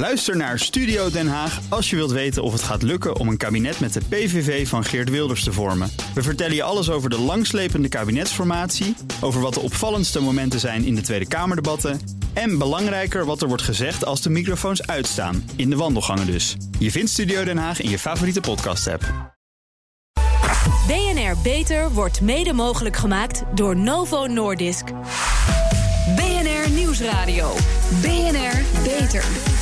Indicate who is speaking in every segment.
Speaker 1: Luister naar Studio Den Haag als je wilt weten of het gaat lukken om een kabinet met de PVV van Geert Wilders te vormen. We vertellen je alles over de langslepende kabinetsformatie, over wat de opvallendste momenten zijn in de Tweede Kamerdebatten en belangrijker wat er wordt gezegd als de microfoons uitstaan, in de wandelgangen dus. Je vindt Studio Den Haag in je favoriete podcast-app.
Speaker 2: BNR Beter wordt mede mogelijk gemaakt door Novo Nordisk. BNR Nieuwsradio. BNR Beter.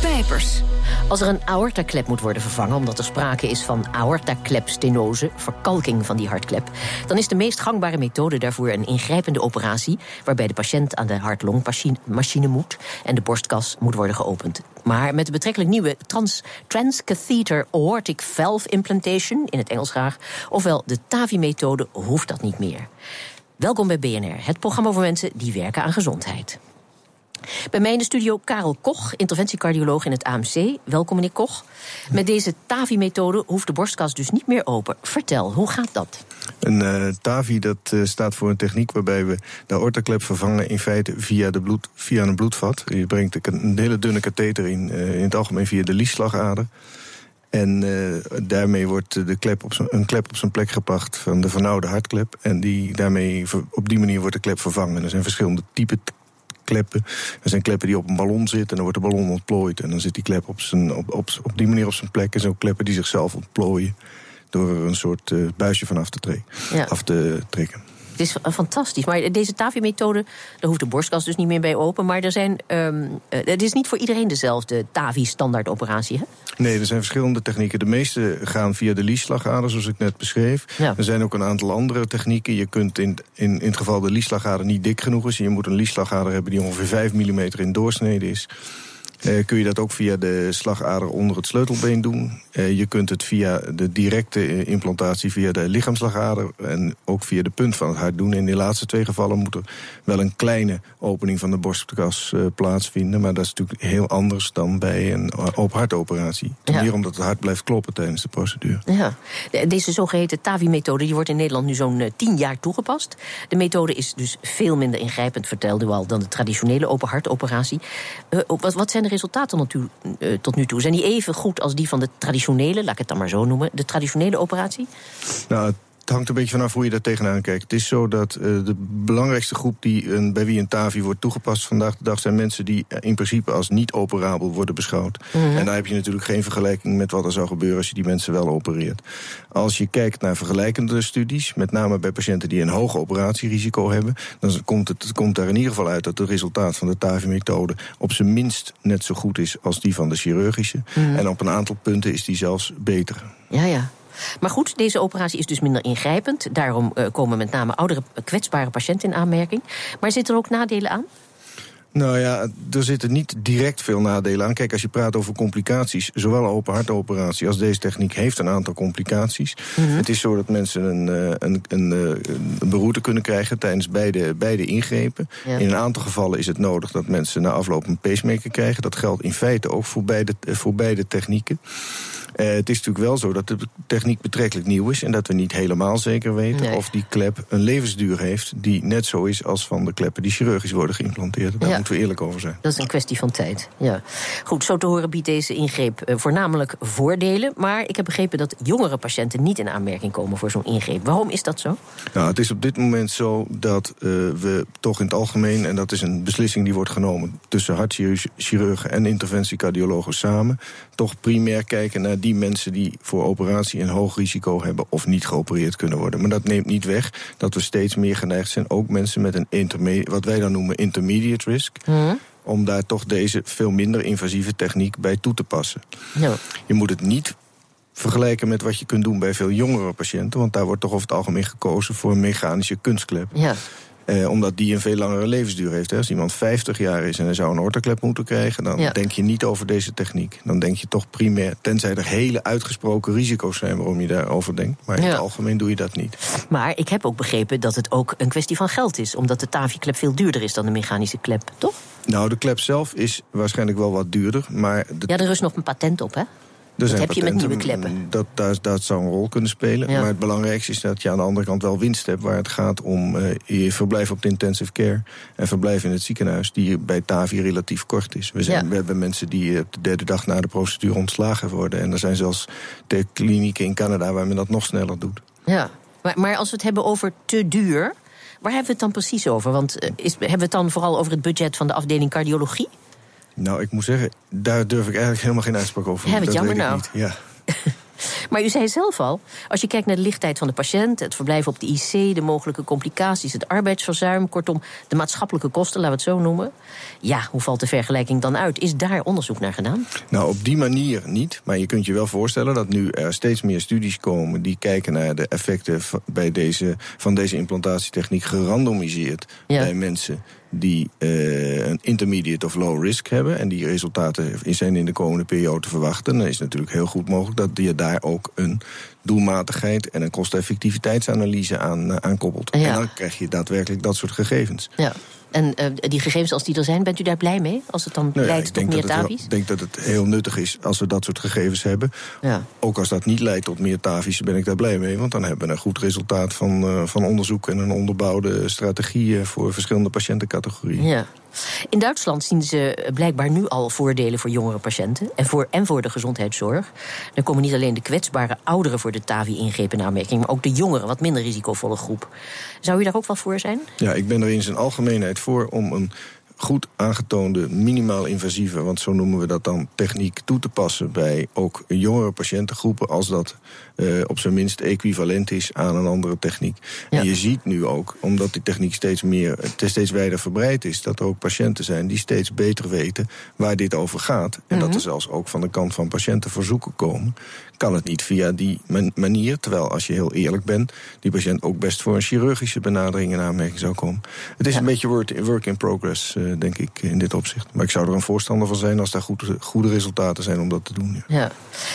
Speaker 2: Pijpers.
Speaker 3: Als er een aortaklep moet worden vervangen omdat er sprake is van aortaklepstenose, verkalking van die hartklep, dan is de meest gangbare methode daarvoor een ingrijpende operatie waarbij de patiënt aan de hart-longmachine moet en de borstkas moet worden geopend. Maar met de betrekkelijk nieuwe trans, transcatheter aortic valve implantation, in het Engels graag, ofwel de TAVI-methode, hoeft dat niet meer. Welkom bij BNR, het programma voor mensen die werken aan gezondheid. Bij mij in de studio Karel Koch, interventiecardioloog in het AMC. Welkom meneer Koch. Met deze TAVI-methode hoeft de borstkas dus niet meer open. Vertel, hoe gaat dat?
Speaker 4: Een uh, TAVI dat, uh, staat voor een techniek waarbij we de aortaklep vervangen in feite via, de bloed, via een bloedvat. Je brengt een hele dunne katheter in, uh, in het algemeen via de liesslagader. En daarmee wordt de klep op een klep op zijn plek gebracht van de vernauwde hartklep. En die, daarmee, op die manier wordt de klep vervangen. Er zijn verschillende typen kleppen. Er zijn kleppen die op een ballon zitten en dan wordt de ballon ontplooid. En dan zit die klep op, zijn, op, op, op die manier op zijn plek. En zo kleppen die zichzelf ontplooien door er een soort uh, buisje van af te, ja. af te trekken.
Speaker 3: Het is fantastisch. Maar deze TAVI-methode, daar hoeft de borstkas dus niet meer bij open. Maar er zijn, um, het is niet voor iedereen dezelfde TAVI-standaardoperatie, hè?
Speaker 4: Nee, er zijn verschillende technieken. De meeste gaan via de liesslagader, zoals ik net beschreef. Ja. Er zijn ook een aantal andere technieken. Je kunt in, in, in het geval de liesslagader niet dik genoeg is... je moet een liesslagader hebben die ongeveer 5 mm in doorsnede is... Uh, kun je dat ook via de slagader onder het sleutelbeen doen. Uh, je kunt het via de directe implantatie via de lichaamslagader en ook via de punt van het hart doen. In de laatste twee gevallen moet er wel een kleine opening van de borstkas uh, plaatsvinden. Maar dat is natuurlijk heel anders dan bij een open hartoperatie. Ten ja. meer omdat het hart blijft kloppen tijdens de procedure.
Speaker 3: Ja. Deze zogeheten TAVI-methode die wordt in Nederland nu zo'n tien jaar toegepast. De methode is dus veel minder ingrijpend, vertelde u al, dan de traditionele open hartoperatie. wat, wat zijn de resultaten tot uh, tot nu toe? Zijn die even goed als die van de traditionele, laat ik het dan maar zo noemen, de traditionele operatie?
Speaker 4: Nou, het hangt een beetje vanaf hoe je daar tegenaan kijkt. Het is zo dat uh, de belangrijkste groep die, een, bij wie een TAVI wordt toegepast vandaag de dag zijn mensen die in principe als niet operabel worden beschouwd. Mm -hmm. En daar heb je natuurlijk geen vergelijking met wat er zou gebeuren als je die mensen wel opereert. Als je kijkt naar vergelijkende studies, met name bij patiënten die een hoog operatierisico hebben, dan komt het komt daar in ieder geval uit dat het resultaat van de TAVI-methode op zijn minst net zo goed is als die van de chirurgische. Mm -hmm. En op een aantal punten is die zelfs beter.
Speaker 3: Ja, ja. Maar goed, deze operatie is dus minder ingrijpend. Daarom uh, komen met name oudere, kwetsbare patiënten in aanmerking. Maar zitten er ook nadelen aan?
Speaker 4: Nou ja, er zitten niet direct veel nadelen aan. Kijk, als je praat over complicaties, zowel een open hartoperatie als deze techniek heeft een aantal complicaties. Mm -hmm. Het is zo dat mensen een, een, een, een beroerte kunnen krijgen tijdens beide, beide ingrepen. Ja. In een aantal gevallen is het nodig dat mensen na afloop een pacemaker krijgen. Dat geldt in feite ook voor beide, voor beide technieken. Uh, het is natuurlijk wel zo dat de techniek betrekkelijk nieuw is en dat we niet helemaal zeker weten nee. of die klep een levensduur heeft die net zo is als van de kleppen die chirurgisch worden geïmplanteerd. Daar ja. moeten we eerlijk over zijn.
Speaker 3: Dat is een kwestie van tijd. Ja. Goed, zo te horen biedt deze ingreep uh, voornamelijk voordelen, maar ik heb begrepen dat jongere patiënten niet in aanmerking komen voor zo'n ingreep. Waarom is dat zo?
Speaker 4: Nou, het is op dit moment zo dat uh, we toch in het algemeen, en dat is een beslissing die wordt genomen tussen hartchirurgen en interventiecardiologen samen, toch primair kijken naar die mensen die voor operatie een hoog risico hebben of niet geopereerd kunnen worden. Maar dat neemt niet weg dat we steeds meer geneigd zijn, ook mensen met een wat wij dan noemen intermediate risk. Mm. Om daar toch deze veel minder invasieve techniek bij toe te passen. Ja. Je moet het niet vergelijken met wat je kunt doen bij veel jongere patiënten. Want daar wordt toch over het algemeen gekozen voor een mechanische kunstklep. Ja. Eh, omdat die een veel langere levensduur heeft. Hè. Als iemand 50 jaar is en hij zou een ortoklep moeten krijgen... dan ja. denk je niet over deze techniek. Dan denk je toch primair, tenzij er hele uitgesproken risico's zijn... waarom je daarover denkt. Maar in ja. het algemeen doe je dat niet.
Speaker 3: Maar ik heb ook begrepen dat het ook een kwestie van geld is. Omdat de TAVI-klep veel duurder is dan de mechanische klep, toch?
Speaker 4: Nou, de klep zelf is waarschijnlijk wel wat duurder. Maar de...
Speaker 3: Ja, er is nog een patent op, hè? Dat heb je met nieuwe kleppen.
Speaker 4: Dat, dat, dat zou een rol kunnen spelen. Maar het belangrijkste is dat je aan de andere kant wel winst hebt... waar het gaat om uh, je verblijf op de intensive care... en verblijf in het ziekenhuis, die bij TAVI relatief kort is. We, zijn, we hebben mensen die op de derde dag na de procedure ontslagen worden. En er zijn zelfs de klinieken in Canada waar men dat nog sneller doet.
Speaker 3: Ja, maar, maar als we het hebben over te duur... Waar hebben we het dan precies over? Want eh, is, hebben we het dan vooral over het budget van de afdeling cardiologie?
Speaker 4: Nou, ik moet zeggen, daar durf ik eigenlijk helemaal geen uitspraak over te
Speaker 3: doen.
Speaker 4: Ja,
Speaker 3: jammer nou.
Speaker 4: Niet. Ja.
Speaker 3: Maar u zei zelf al, als je kijkt naar de lichttijd van de patiënt, het verblijf op de IC, de mogelijke complicaties, het arbeidsverzuim, kortom, de maatschappelijke kosten, laten we het zo noemen. Ja, hoe valt de vergelijking dan uit? Is daar onderzoek naar gedaan?
Speaker 4: Nou, op die manier niet. Maar je kunt je wel voorstellen dat nu er steeds meer studies komen die kijken naar de effecten bij deze, van deze implantatietechniek gerandomiseerd bij mensen die uh, een intermediate of low risk hebben... en die resultaten zijn in de komende periode te verwachten... dan is het natuurlijk heel goed mogelijk dat je daar ook een doelmatigheid... en een kosteffectiviteitsanalyse aan, uh, aan koppelt. En dan krijg je daadwerkelijk dat soort gegevens.
Speaker 3: Ja. En uh, die gegevens, als die er zijn, bent u daar blij mee? Als het dan nou ja, leidt tot meer TAVI's?
Speaker 4: Ik denk dat het heel nuttig is als we dat soort gegevens hebben. Ja. Ook als dat niet leidt tot meer TAVI's, ben ik daar blij mee. Want dan hebben we een goed resultaat van, uh, van onderzoek... en een onderbouwde strategie voor verschillende patiëntencategorieën.
Speaker 3: Ja. In Duitsland zien ze blijkbaar nu al voordelen voor jongere patiënten en voor, en voor de gezondheidszorg. Dan komen niet alleen de kwetsbare ouderen voor de TAVI-ingrepen in aanmerking, maar ook de jongeren, wat minder risicovolle groep. Zou u daar ook wel voor zijn?
Speaker 4: Ja, ik ben er in zijn algemeenheid voor om een goed aangetoonde minimaal invasieve, want zo noemen we dat dan, techniek toe te passen bij ook jongere patiëntengroepen, als dat uh, op zijn minst equivalent is aan een andere techniek. En je ziet nu ook, omdat die techniek steeds meer, steeds wijder verbreid is, dat er ook patiënten zijn die steeds beter weten waar dit over gaat. En dat er mhm. zelfs ook van de kant van patiënten verzoeken komen. Kan het niet via die manier, terwijl als je heel eerlijk bent, die patiënt ook best voor een chirurgische benadering in aanmerking zou komen. Het is een beetje work, in progress, uh, denk ik, in dit opzicht. Maar ik zou er een voorstander van zijn als daar goed, goede resultaten zijn om dat te doen.
Speaker 3: Ja. ja.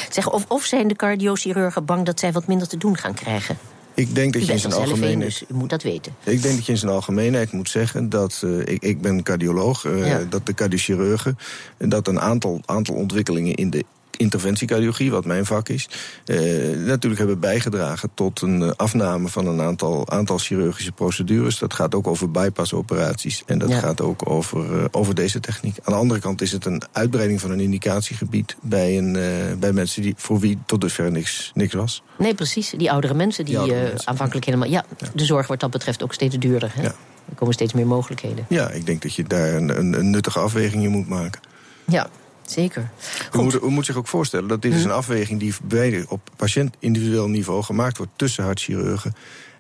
Speaker 3: Zeg, of, of zijn de cardiochirurgen dat zij wat minder te doen gaan krijgen.
Speaker 4: Ik denk dat je in zijn algemeenheid.
Speaker 3: Dus u moet dat weten.
Speaker 4: Ik denk dat je in zijn algemeenheid moet zeggen dat. Uh, ik, ik ben cardioloog, uh, dat de cardiochirurgen. dat een aantal, aantal ontwikkelingen in de interventiecardiologie, wat mijn vak is, eh, natuurlijk hebben bijgedragen tot een eh, afname van een aantal, aantal chirurgische procedures. Dat gaat ook over bypassoperaties en dat gaat ook over, uh, over deze techniek. Aan de andere kant is het een uitbreiding van een indicatiegebied bij, een, uh, bij mensen die, voor wie tot dusver niks, niks was.
Speaker 3: Nee, precies. Die oudere mensen die, die aanvankelijk helemaal. Ja, de zorg wordt dat betreft ook steeds duurder. Hè? Ja. Er komen steeds meer mogelijkheden.
Speaker 4: Ja, ik denk dat je daar een, een, een nuttige afweging in moet maken.
Speaker 3: Ja, Zeker.
Speaker 4: U moet, u moet, zich ook voorstellen dat dit is hm. een afweging die beide op patiënt-individueel niveau gemaakt wordt tussen hartchirurgen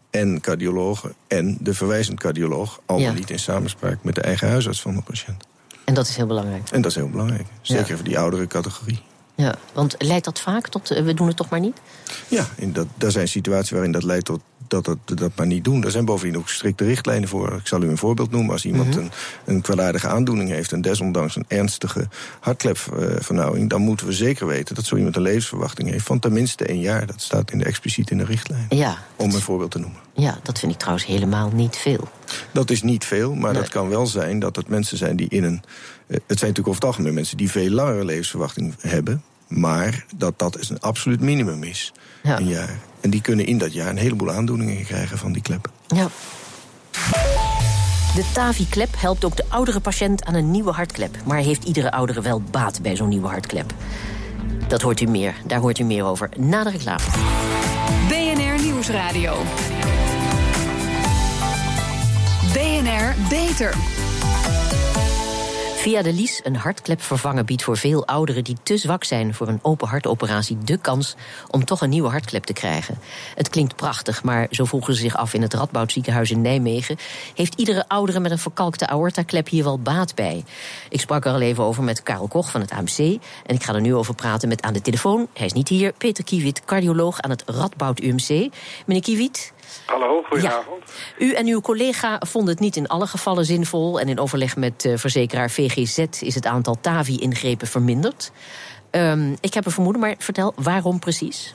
Speaker 4: en cardiologen en de verwijzend cardioloog, al ja. niet in samenspraak met de eigen huisarts van de patiënt.
Speaker 3: En dat is heel belangrijk.
Speaker 4: En dat is heel belangrijk, zeker voor die oudere categorie.
Speaker 3: Ja, want leidt dat vaak tot eh, we doen het toch maar niet?
Speaker 4: Ja, in dat, daar zijn situaties waarin dat leidt tot dat dat, dat maar niet doen. Er zijn bovendien ook strikte richtlijnen voor. Ik zal u een voorbeeld noemen. Als iemand mhm. een, een kwaadaardige aandoening heeft... en desondanks een ernstige hartklepvernauwing... dan moeten we zeker weten dat zo iemand een levensverwachting heeft... van tenminste een jaar. Dat staat in de, expliciet in de richtlijn.
Speaker 3: Ja,
Speaker 4: om een voorbeeld te noemen.
Speaker 3: Ja, dat vind ik trouwens helemaal niet veel.
Speaker 4: Dat is niet veel, maar dat kan wel zijn dat het mensen zijn die in een... Eh, het zijn natuurlijk over het algemeen mensen die veel langere levensverwachting hebben... maar dat dat is een absoluut minimum is. Ja. Een jaar. En die kunnen in dat jaar een heleboel aandoeningen krijgen van die klep.
Speaker 3: Ja. De TAVI-klep helpt ook de oudere patiënt aan een nieuwe hartklep. Maar heeft iedere oudere wel baat bij zo'n nieuwe hartklep? Dat hoort u meer. Daar hoort u meer over na de reclame.
Speaker 2: BNR Nieuwsradio. BNR Beter.
Speaker 3: Via de Lies, een hartklep vervangen, biedt voor veel ouderen die te zwak zijn voor een open hartoperatie de kans om toch een nieuwe hartklep te krijgen. Het klinkt prachtig, maar zo vroegen ze zich af in het Radboud ziekenhuis in Nijmegen. Heeft iedere oudere met een verkalkte aortaklep hier wel baat bij? Ik sprak er al even over met Karel Koch van het AMC. En ik ga er nu over praten met aan de telefoon. Hij is niet hier. Peter Kiewit, cardioloog aan het Radboud UMC. Meneer Kiewit,
Speaker 5: Hallo, goedenavond.
Speaker 3: U en uw collega vonden het niet in alle gevallen zinvol. En in overleg met uh, verzekeraar VGZ is het aantal TAVI-ingrepen verminderd. Um, ik heb een vermoeden, maar vertel, waarom precies?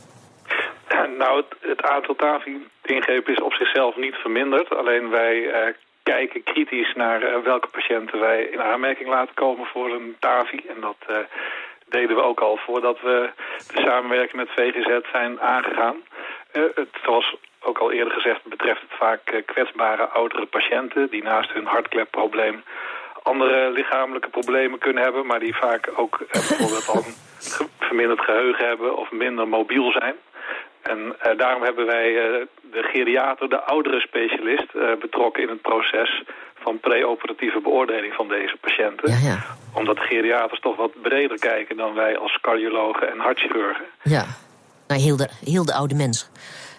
Speaker 5: Nou, het, het aantal TAVI-ingrepen is op zichzelf niet verminderd. Alleen wij uh, kijken kritisch naar uh, welke patiënten wij in aanmerking laten komen voor een TAVI. En dat deden we ook al voordat we de samenwerking met VGZ zijn aangegaan. Uh, het, zoals ook al eerder gezegd betreft het vaak kwetsbare oudere patiënten... die naast hun hartklepprobleem andere lichamelijke problemen kunnen hebben... maar die vaak ook bijvoorbeeld al een verminderd geheugen hebben of minder mobiel zijn. En uh, daarom hebben wij uh, de geriater, de oudere specialist, uh, betrokken in het proces van preoperatieve beoordeling van deze patiënten.
Speaker 3: Ja, ja.
Speaker 5: Omdat geriaters toch wat breder kijken dan wij als cardiologen en hartchirurgen.
Speaker 3: Ja, naar heel de, heel de oude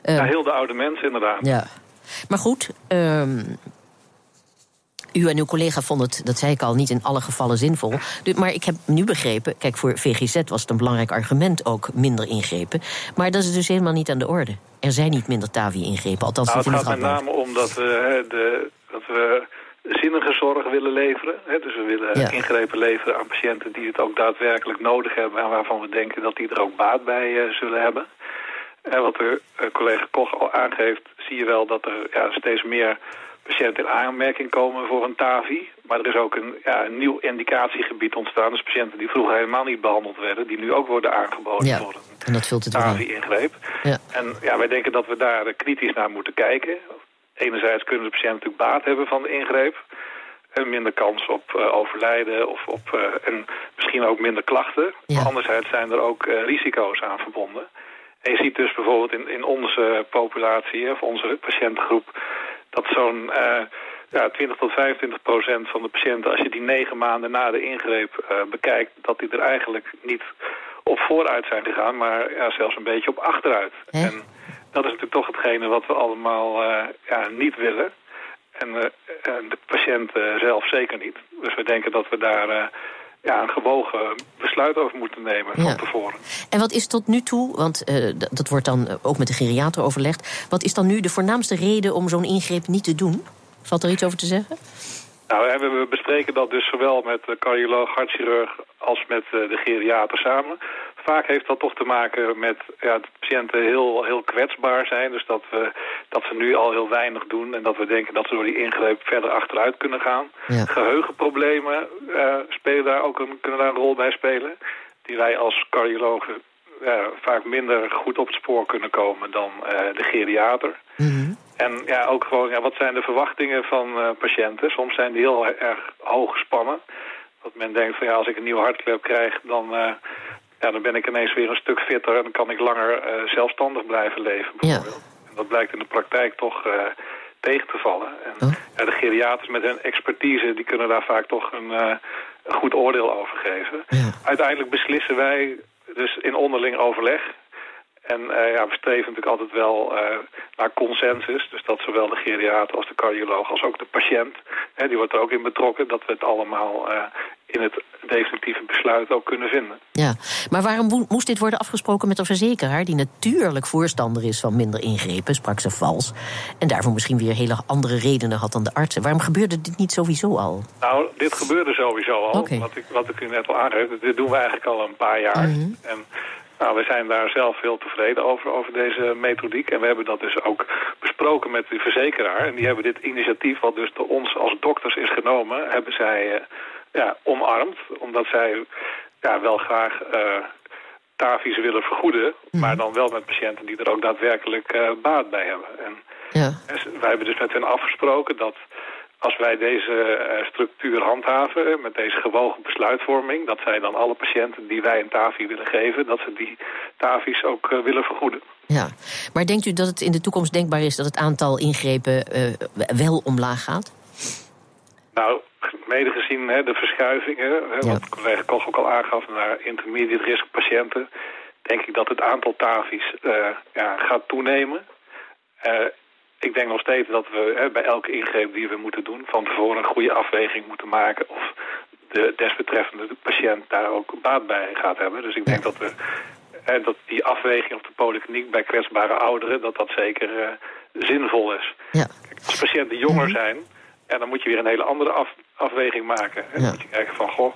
Speaker 5: ja, heel de oude mens inderdaad.
Speaker 3: Ja. Maar goed, um, u en uw collega vonden het, dat zei ik al, niet in alle gevallen zinvol. Dus, maar ik heb nu begrepen, kijk, voor VGZ was het een belangrijk argument ook minder ingrepen. Maar dat is dus helemaal niet aan de orde. Er zijn niet minder TAVI-ingrepen, althans
Speaker 5: nou, het gaat met name om dat we, de, dat we zinnige zorg willen leveren. Hè, dus we willen
Speaker 3: Ja.
Speaker 5: ingrepen leveren aan patiënten die het ook daadwerkelijk nodig hebben... en waarvan we denken dat die er ook baat bij eh, zullen hebben. En wat de eh, collega Koch al aangeeft, zie je wel dat er ja, steeds meer patiënten in aanmerking komen voor een TAVI. Maar er is ook een, ja, een nieuw indicatiegebied ontstaan. Dus patiënten die vroeger helemaal niet behandeld werden... die nu ook worden aangeboden
Speaker 3: Ja,
Speaker 5: voor een
Speaker 3: en dat vult het.
Speaker 5: TAVI-ingreep.
Speaker 3: Ja.
Speaker 5: En ja, wij denken dat we daar eh, kritisch naar moeten kijken. Enerzijds kunnen de patiënten natuurlijk baat hebben van de ingreep. En minder kans op eh, overlijden of op, en misschien ook minder klachten.
Speaker 3: Ja.
Speaker 5: Maar anderzijds zijn er ook risico's aan verbonden. En je ziet dus bijvoorbeeld in, in onze populatie, of onze patiëntengroep... dat zo'n eh, ja, 20 tot 25 procent van de patiënten... als je die negen maanden na de ingreep eh, bekijkt... dat die er eigenlijk niet op vooruit zijn gegaan... maar ja, zelfs een beetje op achteruit. En dat is natuurlijk toch hetgene wat we allemaal eh, ja, niet willen... En en de patiënt zelf zeker niet. Dus we denken dat we daar ja, een gewogen besluit over moeten nemen
Speaker 3: Ja.
Speaker 5: van tevoren.
Speaker 3: En wat is tot nu toe, want eh, dat wordt dan eh, ook met de geriater overlegd... wat is dan nu de voornaamste reden om zo'n ingreep niet te doen? Valt er iets over te zeggen?
Speaker 5: Nou, we bespreken dat dus zowel met de cardioloog, hartchirurg als met eh, de geriater samen. Vaak heeft dat toch te maken met ja, dat patiënten heel, heel kwetsbaar zijn. Dus dat, we, dat ze nu al heel weinig doen en dat we denken dat ze door die ingreep verder achteruit kunnen gaan.
Speaker 3: Ja.
Speaker 5: Geheugenproblemen eh, spelen daar ook een, kunnen daar een rol bij spelen. Die wij als cardiologen vaak minder goed op het spoor kunnen komen dan eh, de geriater.
Speaker 3: Mhm.
Speaker 5: En ja, ook gewoon, ja, wat zijn de verwachtingen van eh, patiënten? Soms zijn die heel erg hoog gespannen. Dat men denkt van ja, als ik een nieuwe hartklep krijg, dan, ja, dan ben ik ineens weer een stuk fitter en dan kan ik langer eh, zelfstandig blijven leven bijvoorbeeld. En dat blijkt in de praktijk toch eh, tegen te vallen. En
Speaker 3: Oh.
Speaker 5: ja, de geriaters met hun expertise, die kunnen daar vaak toch een, eh, goed oordeel over geven.
Speaker 3: Ja.
Speaker 5: Uiteindelijk beslissen wij dus in onderling overleg. En eh, ja, we streven natuurlijk altijd wel eh, naar consensus. Dus dat zowel de geriater als de cardioloog als ook de patiënt... Hè, die wordt er ook in betrokken, dat we het allemaal eh, in het definitieve besluit ook kunnen vinden.
Speaker 3: Ja, maar waarom mo- moest dit worden afgesproken met een verzekeraar... die natuurlijk voorstander is van minder ingrepen, sprak ze vals... en daarvoor misschien weer hele andere redenen had dan de artsen? Waarom gebeurde dit niet sowieso al?
Speaker 5: Nou, dit gebeurde sowieso al. Wat, ik, wat ik u net al aangeef. Dit doen we eigenlijk al een paar jaar.
Speaker 3: Mhm.
Speaker 5: En nou, we zijn daar zelf heel tevreden over, over deze methodiek. En we hebben dat dus ook besproken met de verzekeraar. En die hebben dit initiatief, wat dus door ons als dokters is genomen... hebben zij eh, ja, omarmd. Omdat zij ja, wel graag eh TAVI's willen vergoeden. Maar dan wel met patiënten die er ook daadwerkelijk eh, baat bij hebben. En
Speaker 3: Ja,
Speaker 5: en wij hebben dus met hen afgesproken dat als wij deze eh, structuur handhaven, met deze gewogen besluitvorming, dat zij dan alle patiënten die wij een TAVI willen geven, dat ze die TAVI's ook eh, willen vergoeden.
Speaker 3: ja. Maar denkt u dat het in de toekomst denkbaar is... dat het aantal ingrepen eh, wel omlaag gaat?
Speaker 5: Nou, mede gezien hè, de verschuivingen, hè,
Speaker 3: Ja.
Speaker 5: wat collega Koch ook al aangaf, naar intermediate risk patiënten, denk ik dat het aantal TAVI's ja, gaat toenemen. Eh, ik denk nog steeds dat we hè, bij elke ingreep die we moeten doen... van tevoren een goede afweging moeten maken... of de desbetreffende patiënt daar ook baat bij gaat hebben. Dus ik denk dat, we, hè, dat die afweging op de polykliniek bij kwetsbare ouderen... dat dat zeker eh, zinvol is.
Speaker 3: Ja,
Speaker 5: Als patiënten jonger
Speaker 3: Mhm.
Speaker 5: zijn, ja, dan moet je weer een hele andere af, afweging maken. En
Speaker 3: Ja.
Speaker 5: Dan moet je kijken van, goh,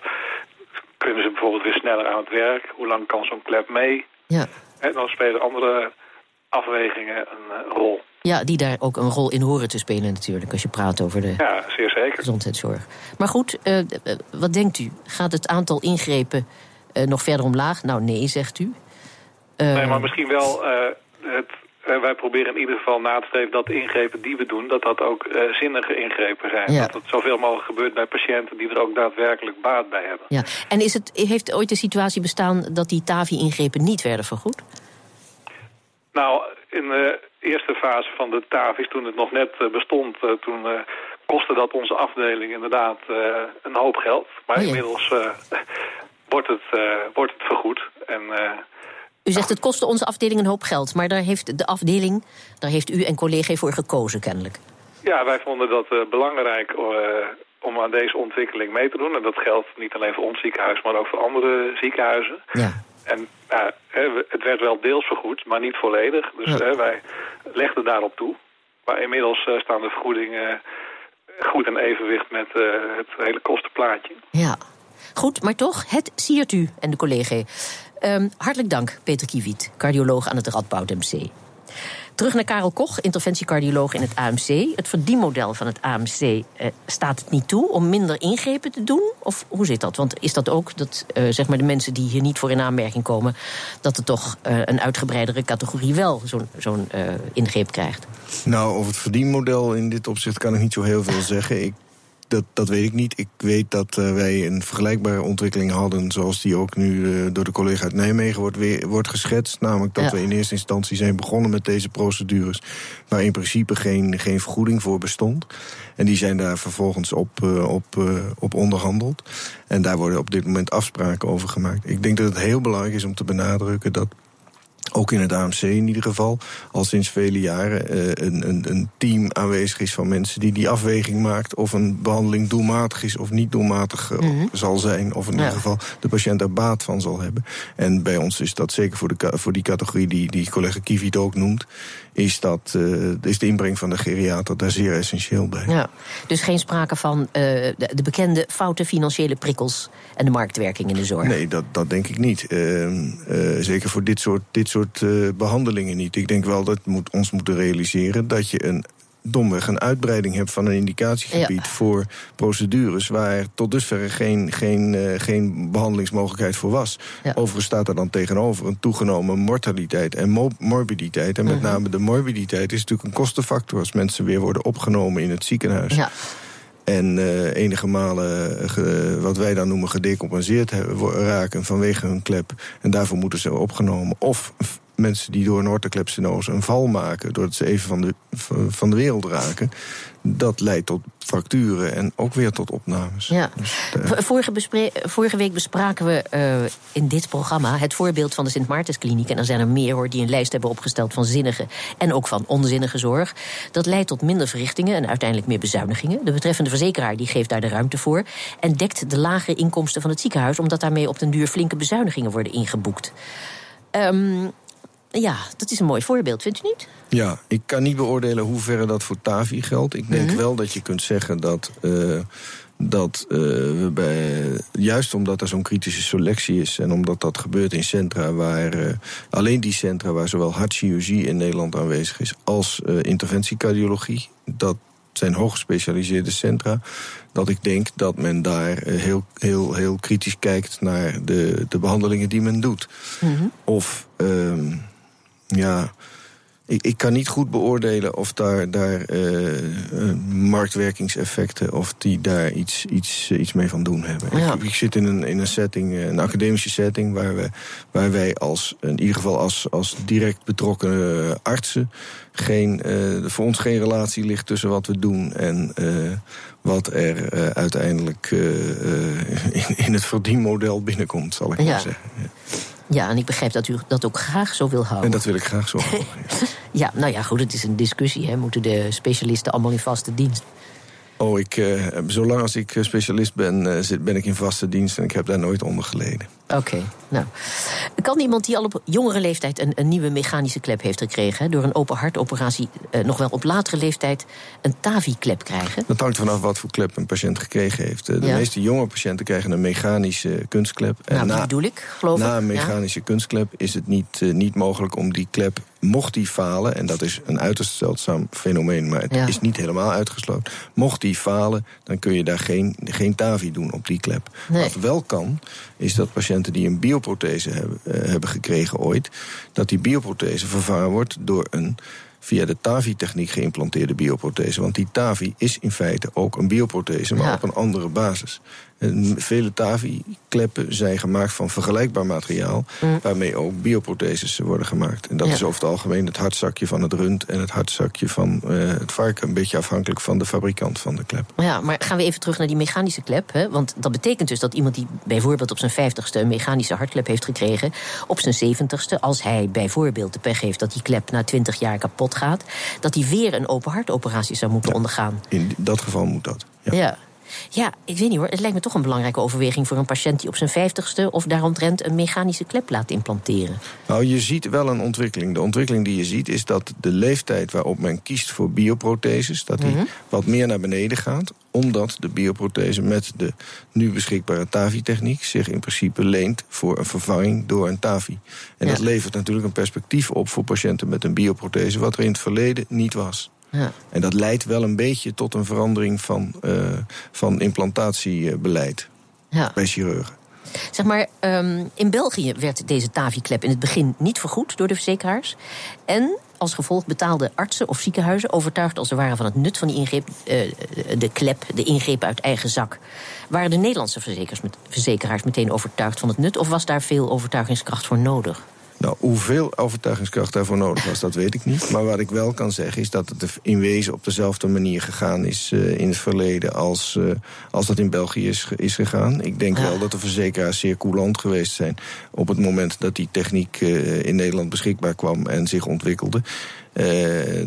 Speaker 5: kunnen ze bijvoorbeeld weer sneller aan het werk? Hoe lang kan zo'n klep mee?
Speaker 3: ja.
Speaker 5: En dan spelen andere afwegingen een eh, rol.
Speaker 3: Ja, die daar ook een rol in horen te spelen natuurlijk... als je praat over de
Speaker 5: Ja, zeer zeker.
Speaker 3: gezondheidszorg. Maar goed, eh, eh, wat denkt u? Gaat het aantal ingrepen nog verder omlaag? Nou, nee, zegt u.
Speaker 5: nee, maar misschien wel het wij proberen in ieder geval na te streven dat de ingrepen die we doen... dat dat ook zinnige ingrepen zijn. Dat het zoveel mogelijk gebeurt bij patiënten die er ook daadwerkelijk baat bij hebben.
Speaker 3: Ja. En is het, heeft ooit de situatie bestaan dat die TAVI-ingrepen niet werden vergoed?
Speaker 5: Nou, in de eerste fase van de TAVI's, toen het nog net eh, bestond... Uh, toen kostte dat onze afdeling inderdaad een hoop geld. Maar oh inmiddels wordt, het, wordt het vergoed. En
Speaker 3: u zegt het kostte onze afdeling een hoop geld, maar daar heeft de afdeling, daar heeft u en collega voor gekozen kennelijk.
Speaker 5: Ja, wij vonden dat uh, belangrijk uh, om aan deze ontwikkeling mee te doen. En dat geldt niet alleen voor ons ziekenhuis, maar ook voor andere ziekenhuizen. Ja. En het werd wel deels vergoed, maar niet volledig. Dus wij legden daarop toe. Maar inmiddels staan de vergoedingen goed in evenwicht met het hele kostenplaatje.
Speaker 3: Ja, goed, maar toch, het siert u en de collega. Um, hartelijk dank, Peter Kiewiet, cardioloog aan het Radboud MC. Terug naar Karel Koch, interventiecardioloog in het AMC. Het verdienmodel van het AMC eh, staat het niet toe om minder ingrepen te doen? Of hoe zit dat? Want is dat ook dat eh, zeg maar de mensen die hier niet voor in aanmerking komen, dat er toch uh, een uitgebreidere categorie wel zo'n uh, ingreep krijgt?
Speaker 4: Nou, over het verdienmodel in dit opzicht kan ik niet zo heel veel zeggen. Ik dat, dat weet ik niet. Ik weet dat uh, wij een vergelijkbare ontwikkeling hadden... zoals die ook nu uh, door de collega uit Nijmegen wordt, weer, wordt geschetst. Namelijk dat we in eerste instantie zijn begonnen met deze procedures... waar in principe geen, geen vergoeding voor bestond. En die zijn daar vervolgens op, uh, op, op onderhandeld. En daar worden op dit moment afspraken over gemaakt. Ik denk dat het heel belangrijk is om te benadrukken... dat ook in het AMC in ieder geval, al sinds vele jaren uh, een, een, een, team aanwezig is van mensen die die afweging maakt of een behandeling doelmatig is of niet doelmatig uh, zal zijn, of in ieder geval de patiënt er baat van zal hebben. En bij ons is dat zeker voor, de, voor die categorie die, die collega Kivit ook noemt, is, dat, uh, is de inbreng van de geriater daar zeer essentieel bij.
Speaker 3: Ja, dus geen sprake van de, de, bekende foute financiële prikkels en de marktwerking in de zorg?
Speaker 4: Nee, dat, dat denk ik niet. Ehm, zeker voor dit soort, dit soort soort uh, behandelingen niet. Ik denk wel dat we moet, ons moeten realiseren dat je een domweg een uitbreiding hebt van een indicatiegebied voor procedures waar tot dusver geen, geen, uh, geen behandelingsmogelijkheid voor was. Ja. Overigens staat er dan tegenover een toegenomen mortaliteit en morbiditeit. En met mhm. name de morbiditeit is natuurlijk een kostenfactor als mensen weer worden opgenomen in het ziekenhuis. Ja. En uh, enige malen uh, wat wij dan noemen gedecompenseerd raken vanwege hun klep. En daarvoor moeten ze opgenomen. Of mensen die door een orthoklepstenose een val maken... doordat ze even van de, van de wereld raken dat leidt tot fracturen en ook weer tot opnames. Ja. Dus,
Speaker 3: uh... vorige, vorige, week bespraken we uh, in dit programma het voorbeeld van de Sint Maartenskliniek. En er zijn er meer hoor, die een lijst hebben opgesteld van zinnige en ook van onzinnige zorg. Dat leidt tot minder verrichtingen en uiteindelijk meer bezuinigingen. De betreffende verzekeraar die geeft daar de ruimte voor. En dekt de lagere inkomsten van het ziekenhuis, omdat daarmee op den duur flinke bezuinigingen worden ingeboekt. Um, ja, dat is een mooi voorbeeld, vindt u niet?
Speaker 4: Ja, ik kan niet beoordelen hoe ver dat voor TAVI geldt. Ik denk mhm. wel dat je kunt zeggen dat. Uh, dat uh, we bij, juist omdat er zo'n kritische selectie is en omdat dat gebeurt in centra waar uh, alleen die centra waar zowel hartchirurgie in Nederland aanwezig is als interventiecardiologie, dat zijn hooggespecialiseerde centra. Dat ik denk dat men daar heel, heel, heel kritisch kijkt naar de, de behandelingen die men doet. Mm Of. Uh, ja, ik, ik kan niet goed beoordelen of daar, daar uh, marktwerkingseffecten... of die daar iets, iets, iets mee van doen hebben. Ik, ik, zit in een, in een setting, eh, een academische setting... waar, we, waar wij als, in ieder geval als, als direct betrokken artsen... Geen, voor ons geen relatie ligt tussen wat we doen en wat er uh, uiteindelijk in, in, het verdienmodel binnenkomt, zal ik maar zeggen. Ja.
Speaker 3: Ja, en ik begrijp dat u dat ook graag zo wil houden.
Speaker 4: En dat wil ik graag zo houden.
Speaker 3: ja, nou ja, goed, het is een discussie. Hè. Moeten de specialisten allemaal in vaste dienst?
Speaker 4: Oh, ik, uh, zolang als ik specialist ben, uh, zit, ben ik in vaste dienst en ik heb daar nooit onder geleden.
Speaker 3: Oké, nou. Kan iemand die al op jongere leeftijd een, een nieuwe mechanische klep heeft gekregen... door een open hartoperatie uh, nog wel op latere leeftijd een TAVI-klep krijgen?
Speaker 4: Dat hangt vanaf wat voor klep een patiënt gekregen heeft. De meeste jonge patiënten krijgen een mechanische kunstklep.
Speaker 3: En nou, na, bedoel ik, geloof
Speaker 4: Na een mechanische kunstklep is het niet, niet mogelijk om die klep mocht die falen, en dat is een uiterst zeldzaam fenomeen, maar het is niet helemaal uitgesloten. Mocht die falen, dan kun je daar geen, geen TAVI doen op die klep. Wat wel kan, is dat patiënten patiënten die een bioprothese hebben, hebben gekregen ooit, dat die bioprothese vervangen wordt door een via de TAVI-techniek geïmplanteerde bioprothese. Want die TAVI is in feite ook een bioprothese, maar op een andere basis. Vele TAVI-kleppen zijn gemaakt van vergelijkbaar materiaal... Mm. waarmee ook bioprotheses worden gemaakt. En dat is over het algemeen het hartzakje van het rund... en het hartzakje van uh, het varken. Een beetje afhankelijk van de fabrikant van de klep.
Speaker 3: Ja, maar gaan we even terug naar die mechanische klep. Hè? Want dat betekent dus dat iemand die bijvoorbeeld op zijn vijftigste... een mechanische hartklep heeft gekregen... op zijn zeventigste, als hij bijvoorbeeld de pech heeft... dat die klep na twintig jaar kapot gaat... dat hij weer een open hartoperatie zou moeten ondergaan.
Speaker 4: In dat geval moet dat.
Speaker 3: ja. Ja, ik weet niet hoor. Het lijkt me toch een belangrijke overweging voor een patiënt die op zijn vijftigste of daaromtrent een mechanische klep laat implanteren.
Speaker 4: Nou, je ziet wel een ontwikkeling. De ontwikkeling die je ziet is dat de leeftijd waarop men kiest voor bioprotheses, dat die mhm. wat meer naar beneden gaat omdat de bioprothese met de nu beschikbare TAVI-techniek zich in principe leent voor een vervanging door een TAVI. En dat levert natuurlijk een perspectief op voor patiënten met een bioprothese, wat er in het verleden niet was. Ja. En dat leidt wel een beetje tot een verandering van, uh, van implantatiebeleid ja. bij chirurgen.
Speaker 3: Zeg maar, um, in België werd deze TAVI-klep in het begin niet vergoed door de verzekeraars. En als gevolg betaalden artsen of ziekenhuizen, overtuigd als ze waren van het nut van die ingreep, uh, de klep, de ingreep uit eigen zak. Waren de Nederlandse verzekeraars meteen overtuigd van het nut, of was daar veel overtuigingskracht voor nodig?
Speaker 4: Nou, hoeveel overtuigingskracht daarvoor nodig was, dat weet ik niet. Maar wat ik wel kan zeggen is dat het in wezen op dezelfde manier gegaan is uh, in het verleden als, uh, als dat in België is, is gegaan. Ik denk wel dat de verzekeraars zeer coulant geweest zijn op het moment dat die techniek uh, in Nederland beschikbaar kwam en zich ontwikkelde.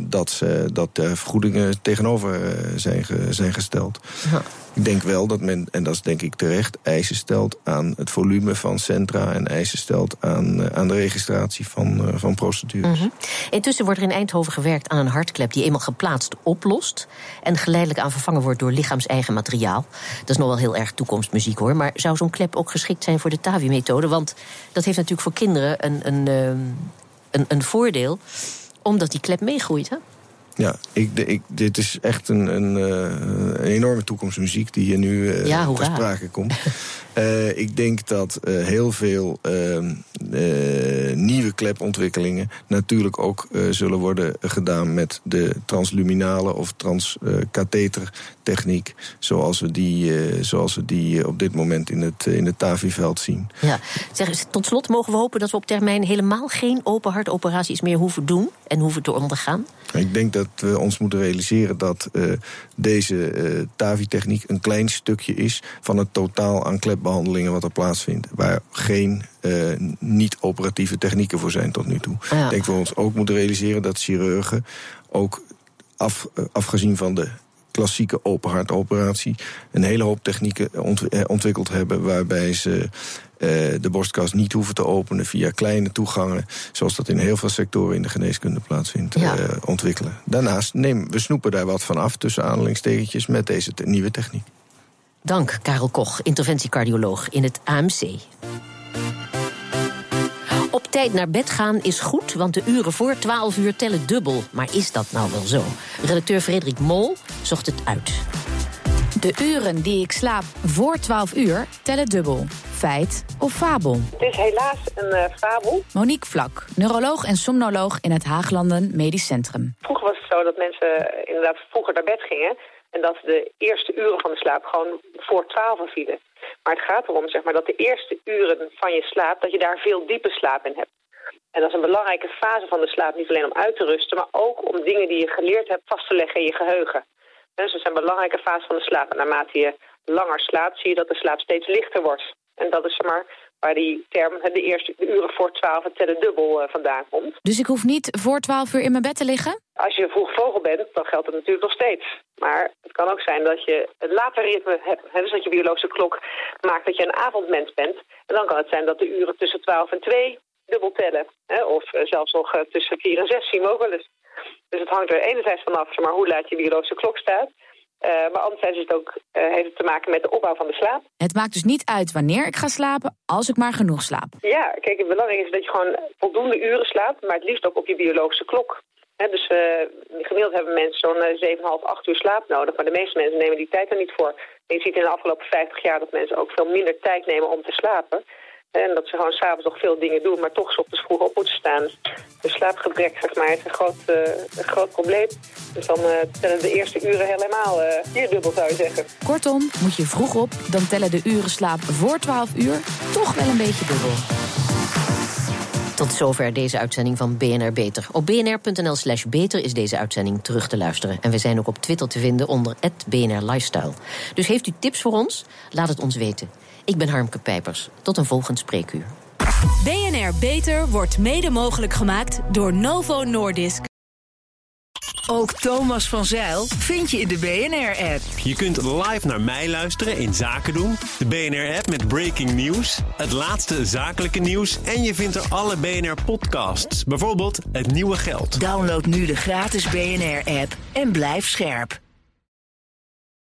Speaker 4: Dat, dat er vergoedingen tegenover zijn, zijn gesteld. Ja. Ik denk wel dat men, en dat is denk ik terecht, eisen stelt aan het volume van centra en eisen stelt aan, eh, aan de registratie van, van procedures. Mm
Speaker 3: Intussen wordt er in Eindhoven gewerkt aan een hartklep die eenmaal geplaatst oplost en geleidelijk aan vervangen wordt door lichaams-eigen materiaal. Dat is nog wel heel erg toekomstmuziek hoor. Maar zou zo'n klep ook geschikt zijn voor de TAVI-methode? Want dat heeft natuurlijk voor kinderen een, een, ehm, een, een voordeel, omdat die klep meegroeit. Hè?
Speaker 4: Ja, ik, ik, dit is echt een, een, eh, een enorme toekomstmuziek die hier nu uh, ja, ter sprake komt. uh, ik denk dat heel veel ehm, nieuwe klepontwikkelingen natuurlijk ook zullen worden gedaan met de transluminale of transkathetertechniek, zoals we die, zoals we die op dit moment in het, in het TAVI-veld zien.
Speaker 3: Ja. Zeg, tot slot mogen we hopen dat we op termijn helemaal geen open hartoperaties meer hoeven doen en hoeven te ondergaan?
Speaker 4: Ik denk dat we ons moeten realiseren dat uh, deze uh, TAVI-techniek een klein stukje is van het totaal aan klepbehandelingen wat er plaatsvindt. Waar geen uh, niet-operatieve technieken voor zijn tot nu toe. Ik denk dat we ons ook moeten realiseren dat chirurgen ook af, afgezien van de klassieke open hartoperatie een hele hoop technieken ontwikkeld hebben waarbij ze de borstkas niet hoeven te openen via kleine toegangen, zoals dat in heel veel sectoren in de geneeskunde plaatsvindt, ja. ontwikkelen. Daarnaast nemen we snoepen daar wat van af tussen aanhalingstekentjes met deze nieuwe techniek.
Speaker 3: Dank, Karel Koch, interventiecardioloog in het AMC. Op tijd naar bed gaan is goed, want de uren voor 12 uur tellen dubbel. Maar is dat nou wel zo? Redacteur Frederik Mol zocht het uit.
Speaker 6: De uren die ik slaap voor 12 uur tellen dubbel. Feit of fabel?
Speaker 7: Het is helaas een uh, fabel.
Speaker 6: Monique Vlak, neuroloog en somnoloog in het Haaglanden Medisch Centrum.
Speaker 7: Vroeger was het zo dat mensen inderdaad vroeger naar bed gingen... en dat de eerste uren van de slaap gewoon voor 12 vielen. Maar het gaat erom zeg maar, dat de eerste uren van je slaap... dat je daar veel diepe slaap in hebt. En dat is een belangrijke fase van de slaap, niet alleen om uit te rusten... maar ook om dingen die je geleerd hebt vast te leggen in je geheugen. Dus dat zijn belangrijke fases van de slaap. En naarmate je langer slaapt, zie je dat de slaap steeds lichter wordt. En dat is maar waar die term de eerste uren voor twaalf tellen dubbel uh, vandaan komt.
Speaker 6: Dus ik hoef niet voor twaalf uur in mijn bed te liggen?
Speaker 7: Als je vroeg vogel bent, dan geldt het natuurlijk nog steeds. Maar het kan ook zijn dat je een later ritme hebt. Dus dat je biologische klok maakt dat je een avondmens bent. En dan kan het zijn dat de uren tussen 12 en 2 dubbel tellen. Hè? Of uh, zelfs nog uh, tussen 4 en 6 zien we ook wel eens. Dus het hangt er enerzijds vanaf maar, hoe laat je biologische klok staat. Uh, maar anderzijds is het ook, uh, heeft het te maken met de opbouw van de slaap.
Speaker 6: Het maakt dus niet uit wanneer ik ga slapen, als ik maar genoeg slaap.
Speaker 7: Ja, kijk, het belangrijke is dat je gewoon voldoende uren slaapt, maar het liefst ook op je biologische klok. He, dus uh, gemiddeld hebben mensen zo'n 7,5, 8 uur slaap nodig, maar de meeste mensen nemen die tijd er niet voor. En je ziet in de afgelopen 50 jaar dat mensen ook veel minder tijd nemen om te slapen. En dat ze gewoon s'avonds nog veel dingen doen, maar toch ochtends vroeg op moeten staan. Dus slaapgebrek, zeg maar, is een groot, uh, een groot probleem. Dus dan uh, tellen de eerste uren helemaal uh, hier dubbel, zou je zeggen.
Speaker 6: Kortom, moet je vroeg op, dan tellen de uren slaap voor 12 uur toch wel een beetje dubbel.
Speaker 3: Tot zover deze uitzending van BNR Beter. Op bnr.nl slash beter is deze uitzending terug te luisteren. En we zijn ook op Twitter te vinden onder BNR Lifestyle. Dus heeft u tips voor ons? Laat het ons weten. Ik ben Harmke Pijpers. Tot een volgend spreekuur.
Speaker 2: BNR Beter wordt mede mogelijk gemaakt door Novo Nordisk.
Speaker 8: Ook Thomas van Zeil vind je in de BNR-app.
Speaker 9: Je kunt live naar mij luisteren in Zaken doen. De BNR-app met breaking news, het laatste zakelijke nieuws... en je vindt er alle BNR-podcasts, bijvoorbeeld Het Nieuwe Geld.
Speaker 8: Download nu de gratis BNR-app en blijf scherp.